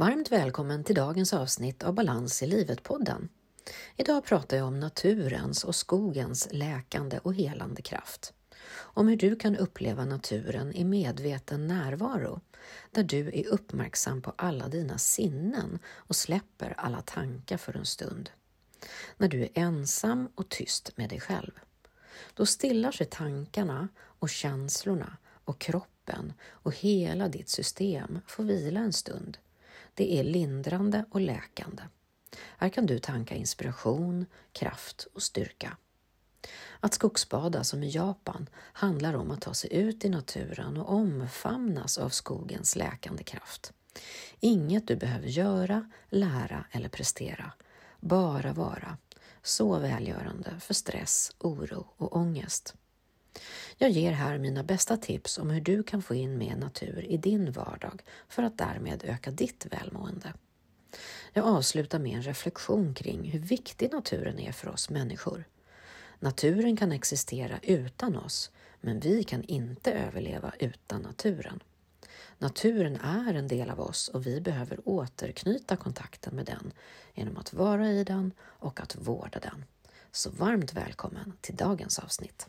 Varmt välkommen till dagens avsnitt av Balans i livet-podden. Idag pratar jag om naturens och skogens läkande och helande kraft. Om hur du kan uppleva naturen i medveten närvaro, där du är uppmärksam på alla dina sinnen och släpper alla tankar för en stund. När du är ensam och tyst med dig själv. Då stillar sig tankarna och känslorna och kroppen och hela ditt system får vila en stund det är lindrande och läkande. Här kan du tanka inspiration, kraft och styrka. Att skogsbada som i Japan handlar om att ta sig ut i naturen och omfamnas av skogens läkande kraft. Inget du behöver göra, lära eller prestera. Bara vara. Så välgörande för stress, oro och ångest. Jag ger här mina bästa tips om hur du kan få in mer natur i din vardag för att därmed öka ditt välmående. Jag avslutar med en reflektion kring hur viktig naturen är för oss människor. Naturen kan existera utan oss, men vi kan inte överleva utan naturen. Naturen är en del av oss och vi behöver återknyta kontakten med den genom att vara i den och att vårda den. Så varmt välkommen till dagens avsnitt.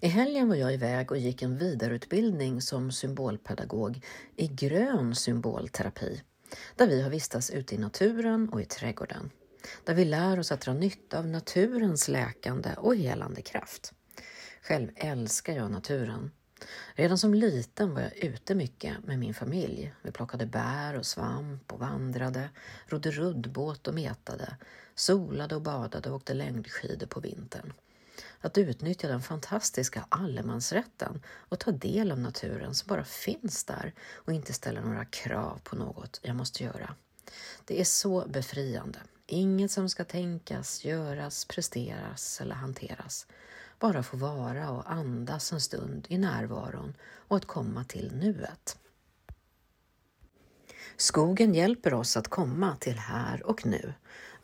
I helgen var jag iväg och gick en vidareutbildning som symbolpedagog i grön symbolterapi, där vi har vistats ute i naturen och i trädgården, där vi lär oss att dra nytta av naturens läkande och helande kraft. Själv älskar jag naturen. Redan som liten var jag ute mycket med min familj. Vi plockade bär och svamp och vandrade, rodde ruddbåt och metade, solade och badade och åkte längdskidor på vintern att utnyttja den fantastiska allemansrätten och ta del av naturen som bara finns där och inte ställa några krav på något jag måste göra. Det är så befriande. Inget som ska tänkas, göras, presteras eller hanteras. Bara få vara och andas en stund i närvaron och att komma till nuet. Skogen hjälper oss att komma till här och nu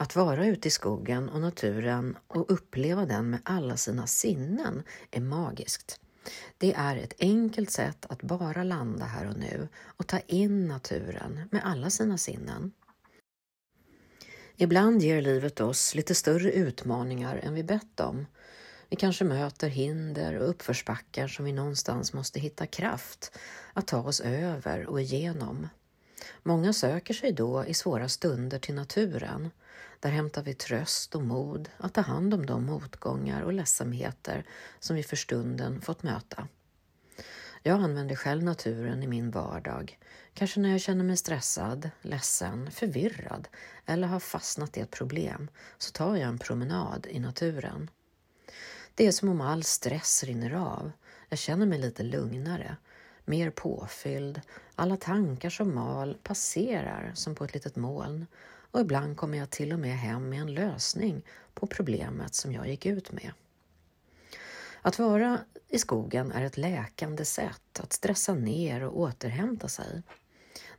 att vara ute i skogen och naturen och uppleva den med alla sina sinnen är magiskt. Det är ett enkelt sätt att bara landa här och nu och ta in naturen med alla sina sinnen. Ibland ger livet oss lite större utmaningar än vi bett om. Vi kanske möter hinder och uppförsbackar som vi någonstans måste hitta kraft att ta oss över och igenom. Många söker sig då i svåra stunder till naturen där hämtar vi tröst och mod att ta hand om de motgångar och ledsamheter som vi för stunden fått möta. Jag använder själv naturen i min vardag, kanske när jag känner mig stressad, ledsen, förvirrad eller har fastnat i ett problem, så tar jag en promenad i naturen. Det är som om all stress rinner av. Jag känner mig lite lugnare, mer påfylld. Alla tankar som mal passerar som på ett litet moln och ibland kommer jag till och med hem med en lösning på problemet som jag gick ut med. Att vara i skogen är ett läkande sätt att stressa ner och återhämta sig.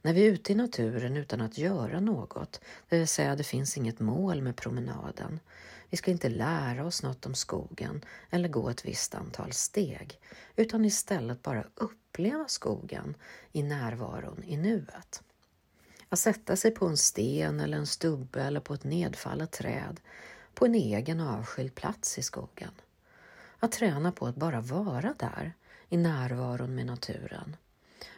När vi är ute i naturen utan att göra något, det vill säga det finns inget mål med promenaden. Vi ska inte lära oss något om skogen eller gå ett visst antal steg, utan istället bara uppleva skogen i närvaron i nuet. Att sätta sig på en sten eller en stubbe eller på ett nedfallet träd på en egen avskild plats i skogen. Att träna på att bara vara där, i närvaron med naturen.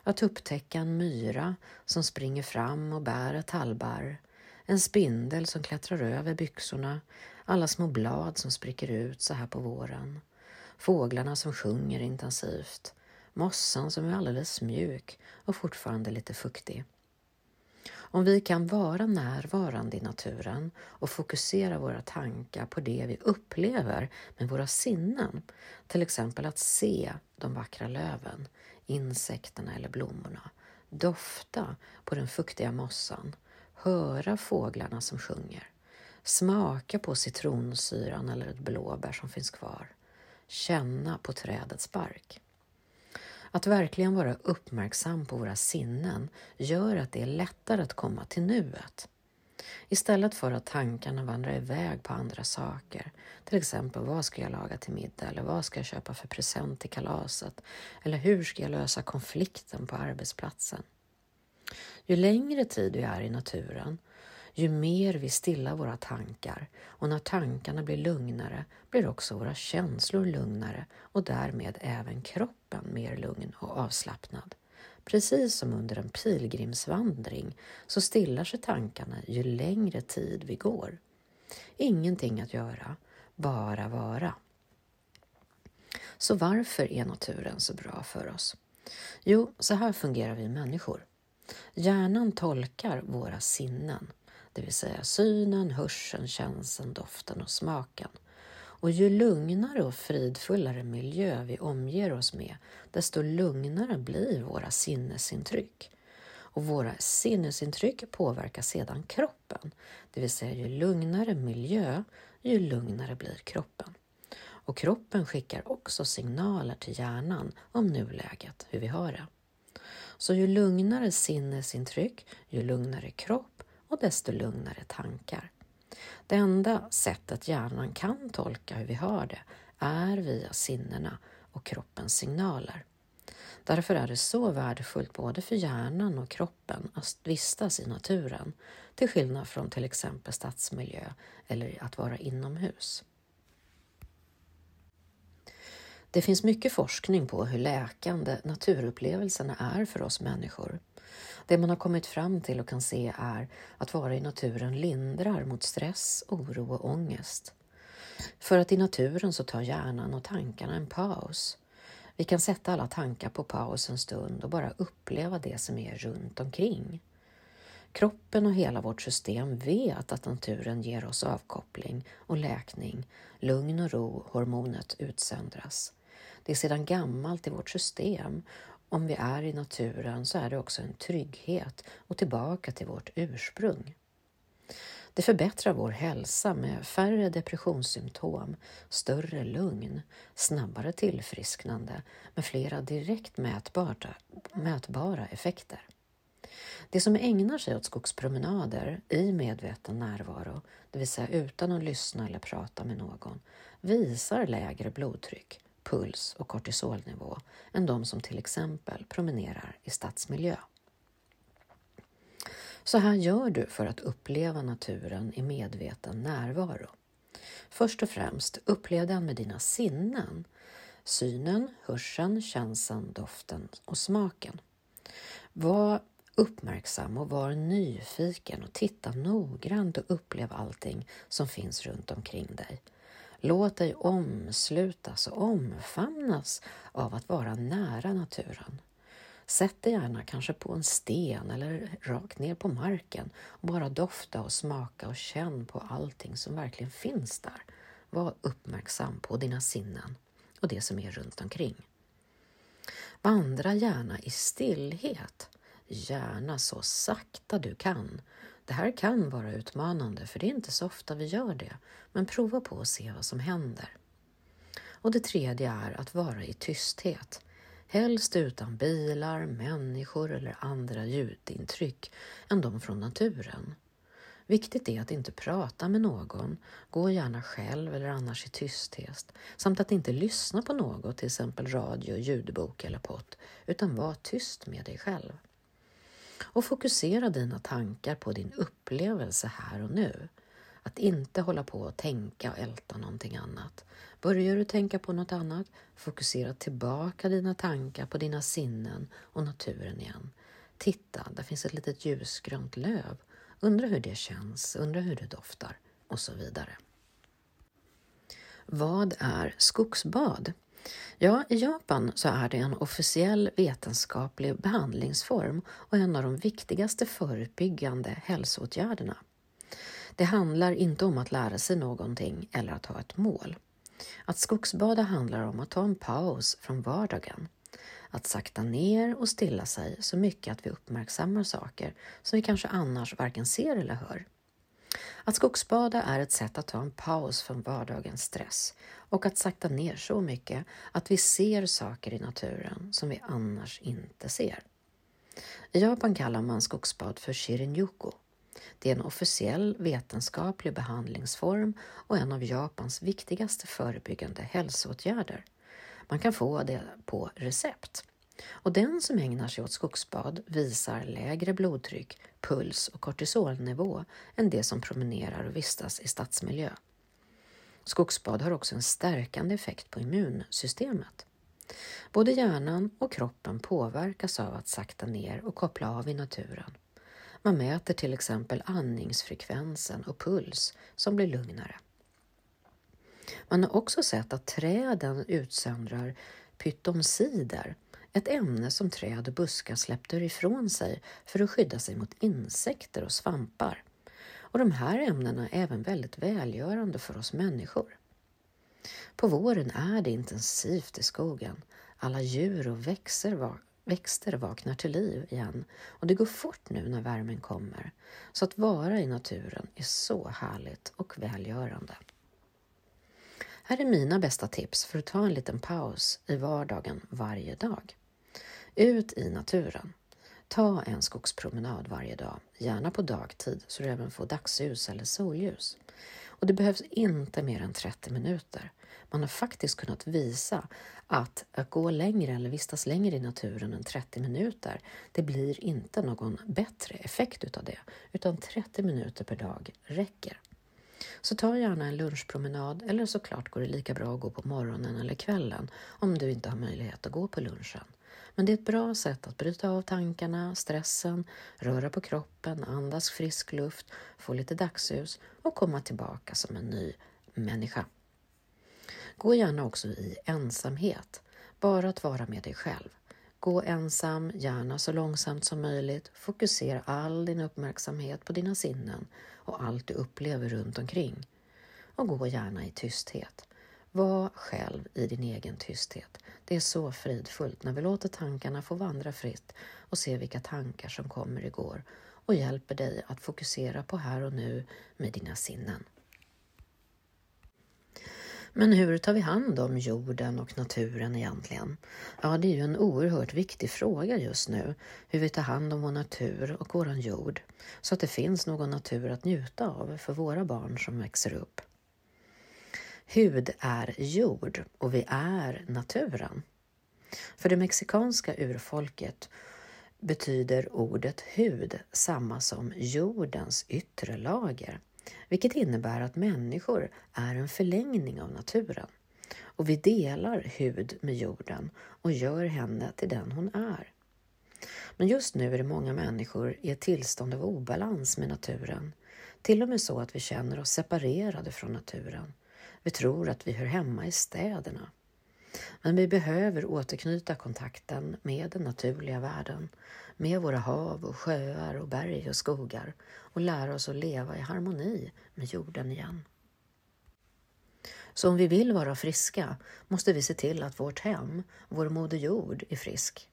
Att upptäcka en myra som springer fram och bär ett tallbarr, en spindel som klättrar över byxorna, alla små blad som spricker ut så här på våren, fåglarna som sjunger intensivt, mossan som är alldeles mjuk och fortfarande lite fuktig. Om vi kan vara närvarande i naturen och fokusera våra tankar på det vi upplever med våra sinnen, till exempel att se de vackra löven, insekterna eller blommorna, dofta på den fuktiga mossan, höra fåglarna som sjunger, Smaka på citronsyran eller ett blåbär som finns kvar. Känna på trädets bark. Att verkligen vara uppmärksam på våra sinnen gör att det är lättare att komma till nuet. Istället för att tankarna vandrar iväg på andra saker, till exempel vad ska jag laga till middag eller vad ska jag köpa för present till kalaset eller hur ska jag lösa konflikten på arbetsplatsen. Ju längre tid vi är i naturen, ju mer vi stillar våra tankar och när tankarna blir lugnare blir också våra känslor lugnare och därmed även kroppen mer lugn och avslappnad. Precis som under en pilgrimsvandring så stillar sig tankarna ju längre tid vi går. Ingenting att göra, bara vara. Så varför är naturen så bra för oss? Jo, så här fungerar vi människor. Hjärnan tolkar våra sinnen, det vill säga synen, hörseln, känslan, doften och smaken. Och ju lugnare och fridfullare miljö vi omger oss med, desto lugnare blir våra sinnesintryck. Och våra sinnesintryck påverkar sedan kroppen, det vill säga ju lugnare miljö, ju lugnare blir kroppen. Och kroppen skickar också signaler till hjärnan om nuläget, hur vi har det. Så ju lugnare sinnesintryck, ju lugnare kropp och desto lugnare tankar. Det enda sättet hjärnan kan tolka hur vi har det är via sinnena och kroppens signaler. Därför är det så värdefullt både för hjärnan och kroppen att vistas i naturen, till skillnad från till exempel stadsmiljö eller att vara inomhus. Det finns mycket forskning på hur läkande naturupplevelserna är för oss människor. Det man har kommit fram till och kan se är att vara i naturen lindrar mot stress, oro och ångest. För att i naturen så tar hjärnan och tankarna en paus. Vi kan sätta alla tankar på paus en stund och bara uppleva det som är runt omkring. Kroppen och hela vårt system vet att naturen ger oss avkoppling och läkning, lugn och ro, hormonet utsöndras. Det är sedan gammalt i vårt system om vi är i naturen så är det också en trygghet och tillbaka till vårt ursprung. Det förbättrar vår hälsa med färre depressionssymptom, större lugn, snabbare tillfrisknande med flera direkt mätbara, mätbara effekter. De som ägnar sig åt skogspromenader i medveten närvaro, det vill säga utan att lyssna eller prata med någon, visar lägre blodtryck, puls och kortisolnivå än de som till exempel promenerar i stadsmiljö. Så här gör du för att uppleva naturen i medveten närvaro. Först och främst, upplev den med dina sinnen. Synen, hörseln, känslan, doften och smaken. Var uppmärksam och var nyfiken och titta noggrant och upplev allting som finns runt omkring dig. Låt dig omslutas och omfamnas av att vara nära naturen. Sätt dig gärna kanske på en sten eller rakt ner på marken och bara dofta och smaka och känn på allting som verkligen finns där. Var uppmärksam på dina sinnen och det som är runt omkring. Vandra gärna i stillhet, gärna så sakta du kan det här kan vara utmanande för det är inte så ofta vi gör det, men prova på att se vad som händer. Och det tredje är att vara i tysthet, helst utan bilar, människor eller andra ljudintryck än de från naturen. Viktigt är att inte prata med någon, gå gärna själv eller annars i tysthet, samt att inte lyssna på något, till exempel radio, ljudbok eller pott, utan var tyst med dig själv och fokusera dina tankar på din upplevelse här och nu. Att inte hålla på och tänka och älta någonting annat. Börjar du tänka på något annat, fokusera tillbaka dina tankar på dina sinnen och naturen igen. Titta, där finns ett litet ljusgrönt löv. Undra hur det känns, undra hur det doftar och så vidare. Vad är skogsbad? Ja, i Japan så är det en officiell vetenskaplig behandlingsform och en av de viktigaste förebyggande hälsoåtgärderna. Det handlar inte om att lära sig någonting eller att ha ett mål. Att skogsbada handlar om att ta en paus från vardagen. Att sakta ner och stilla sig så mycket att vi uppmärksammar saker som vi kanske annars varken ser eller hör. Att skogsbada är ett sätt att ta en paus från vardagens stress och att sakta ner så mycket att vi ser saker i naturen som vi annars inte ser. I Japan kallar man skogsbad för shirinjuku. Det är en officiell vetenskaplig behandlingsform och en av Japans viktigaste förebyggande hälsoåtgärder. Man kan få det på recept. Och den som ägnar sig åt skogsbad visar lägre blodtryck, puls och kortisolnivå än de som promenerar och vistas i stadsmiljö. Skogsbad har också en stärkande effekt på immunsystemet. Både hjärnan och kroppen påverkas av att sakta ner och koppla av i naturen. Man mäter till exempel andningsfrekvensen och puls som blir lugnare. Man har också sett att träden utsöndrar pytomsider, ett ämne som träd och buskar släppte ifrån sig för att skydda sig mot insekter och svampar. Och de här ämnena är även väldigt välgörande för oss människor. På våren är det intensivt i skogen. Alla djur och växter, växter vaknar till liv igen och det går fort nu när värmen kommer. Så att vara i naturen är så härligt och välgörande. Här är mina bästa tips för att ta en liten paus i vardagen varje dag. Ut i naturen. Ta en skogspromenad varje dag, gärna på dagtid så du även får dagsljus eller solljus. Och det behövs inte mer än 30 minuter. Man har faktiskt kunnat visa att att gå längre eller vistas längre i naturen än 30 minuter, det blir inte någon bättre effekt utav det, utan 30 minuter per dag räcker. Så ta gärna en lunchpromenad eller såklart går det lika bra att gå på morgonen eller kvällen om du inte har möjlighet att gå på lunchen. Men det är ett bra sätt att bryta av tankarna, stressen, röra på kroppen, andas frisk luft, få lite dagsljus och komma tillbaka som en ny människa. Gå gärna också i ensamhet, bara att vara med dig själv. Gå ensam, gärna så långsamt som möjligt. Fokusera all din uppmärksamhet på dina sinnen och allt du upplever runt omkring. Och gå gärna i tysthet. Var själv i din egen tysthet. Det är så fridfullt när vi låter tankarna få vandra fritt och ser vilka tankar som kommer igår och hjälper dig att fokusera på här och nu med dina sinnen. Men hur tar vi hand om jorden och naturen egentligen? Ja, det är ju en oerhört viktig fråga just nu, hur vi tar hand om vår natur och vår jord, så att det finns någon natur att njuta av för våra barn som växer upp. Hud är jord och vi är naturen. För det mexikanska urfolket betyder ordet hud samma som jordens yttre lager, vilket innebär att människor är en förlängning av naturen. Och vi delar hud med jorden och gör henne till den hon är. Men just nu är det många människor i ett tillstånd av obalans med naturen. Till och med så att vi känner oss separerade från naturen. Vi tror att vi hör hemma i städerna. Men vi behöver återknyta kontakten med den naturliga världen, med våra hav och sjöar och berg och skogar och lära oss att leva i harmoni med jorden igen. Så om vi vill vara friska måste vi se till att vårt hem, vår moder jord, är frisk.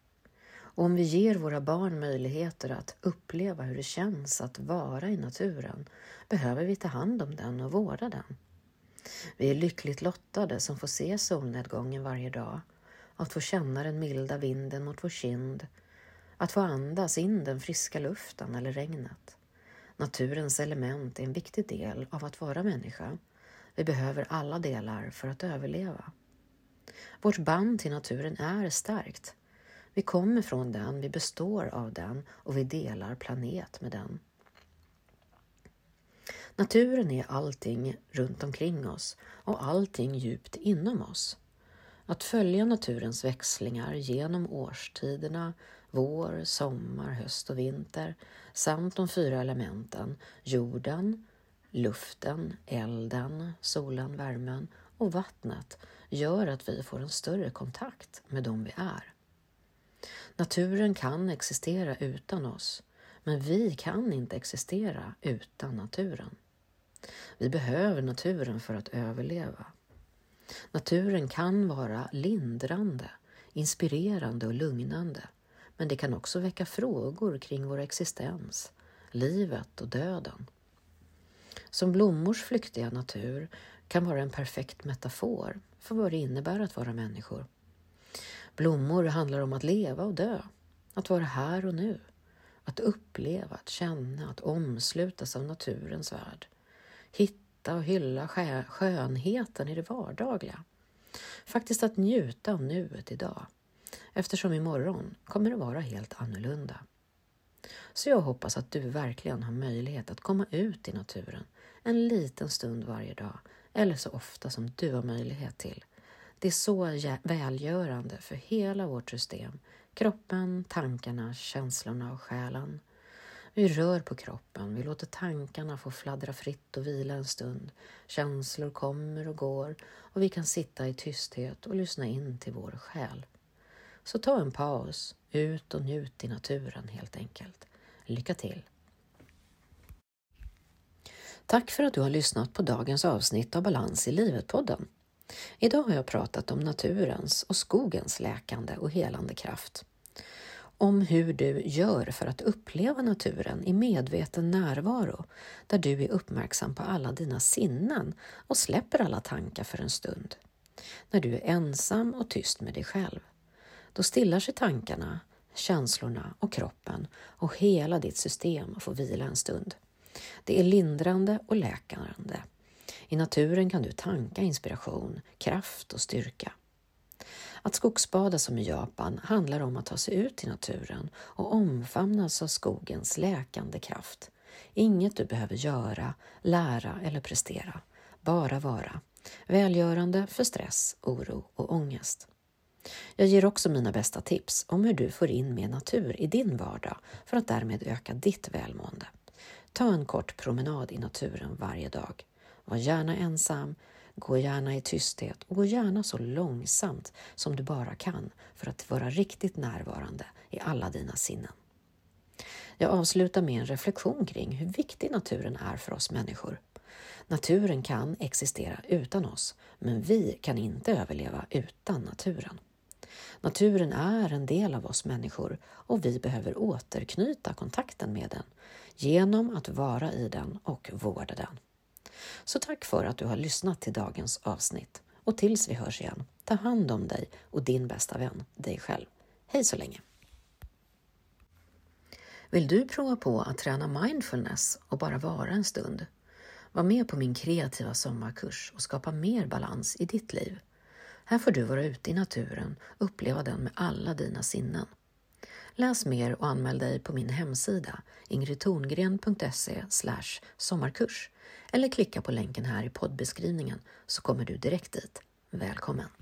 Och om vi ger våra barn möjligheter att uppleva hur det känns att vara i naturen behöver vi ta hand om den och vårda den. Vi är lyckligt lottade som får se solnedgången varje dag, att få känna den milda vinden mot vår kind, att få andas in den friska luften eller regnet. Naturens element är en viktig del av att vara människa. Vi behöver alla delar för att överleva. Vårt band till naturen är starkt. Vi kommer från den, vi består av den och vi delar planet med den. Naturen är allting runt omkring oss och allting djupt inom oss. Att följa naturens växlingar genom årstiderna, vår, sommar, höst och vinter samt de fyra elementen jorden, luften, elden, solen, värmen och vattnet gör att vi får en större kontakt med dem vi är. Naturen kan existera utan oss, men vi kan inte existera utan naturen. Vi behöver naturen för att överleva. Naturen kan vara lindrande, inspirerande och lugnande, men det kan också väcka frågor kring vår existens, livet och döden. Som blommors flyktiga natur kan vara en perfekt metafor för vad det innebär att vara människor. Blommor handlar om att leva och dö, att vara här och nu, att uppleva, att känna, att omslutas av naturens värld. Hitta och hylla skönheten i det vardagliga. Faktiskt att njuta av nuet idag, eftersom imorgon kommer det vara helt annorlunda. Så jag hoppas att du verkligen har möjlighet att komma ut i naturen en liten stund varje dag eller så ofta som du har möjlighet till. Det är så välgörande för hela vårt system, kroppen, tankarna, känslorna och själen. Vi rör på kroppen, vi låter tankarna få fladdra fritt och vila en stund. Känslor kommer och går och vi kan sitta i tysthet och lyssna in till vår själ. Så ta en paus, ut och njut i naturen helt enkelt. Lycka till! Tack för att du har lyssnat på dagens avsnitt av Balans i livet-podden. Idag har jag pratat om naturens och skogens läkande och helande kraft. Om hur du gör för att uppleva naturen i medveten närvaro, där du är uppmärksam på alla dina sinnen och släpper alla tankar för en stund. När du är ensam och tyst med dig själv. Då stillar sig tankarna, känslorna och kroppen och hela ditt system får vila en stund. Det är lindrande och läkande. I naturen kan du tanka inspiration, kraft och styrka. Att skogsbada som i Japan handlar om att ta sig ut i naturen och omfamnas av skogens läkande kraft. Inget du behöver göra, lära eller prestera. Bara vara. Välgörande för stress, oro och ångest. Jag ger också mina bästa tips om hur du får in mer natur i din vardag för att därmed öka ditt välmående. Ta en kort promenad i naturen varje dag. Var gärna ensam, gå gärna i tysthet och gå gärna så långsamt som du bara kan för att vara riktigt närvarande i alla dina sinnen. Jag avslutar med en reflektion kring hur viktig naturen är för oss människor. Naturen kan existera utan oss, men vi kan inte överleva utan naturen. Naturen är en del av oss människor och vi behöver återknyta kontakten med den genom att vara i den och vårda den. Så tack för att du har lyssnat till dagens avsnitt och tills vi hörs igen, ta hand om dig och din bästa vän, dig själv. Hej så länge! Vill du prova på att träna mindfulness och bara vara en stund? Var med på min kreativa sommarkurs och skapa mer balans i ditt liv. Här får du vara ute i naturen och uppleva den med alla dina sinnen. Läs mer och anmäl dig på min hemsida ingridtorngren.se sommarkurs eller klicka på länken här i poddbeskrivningen så kommer du direkt dit. Välkommen!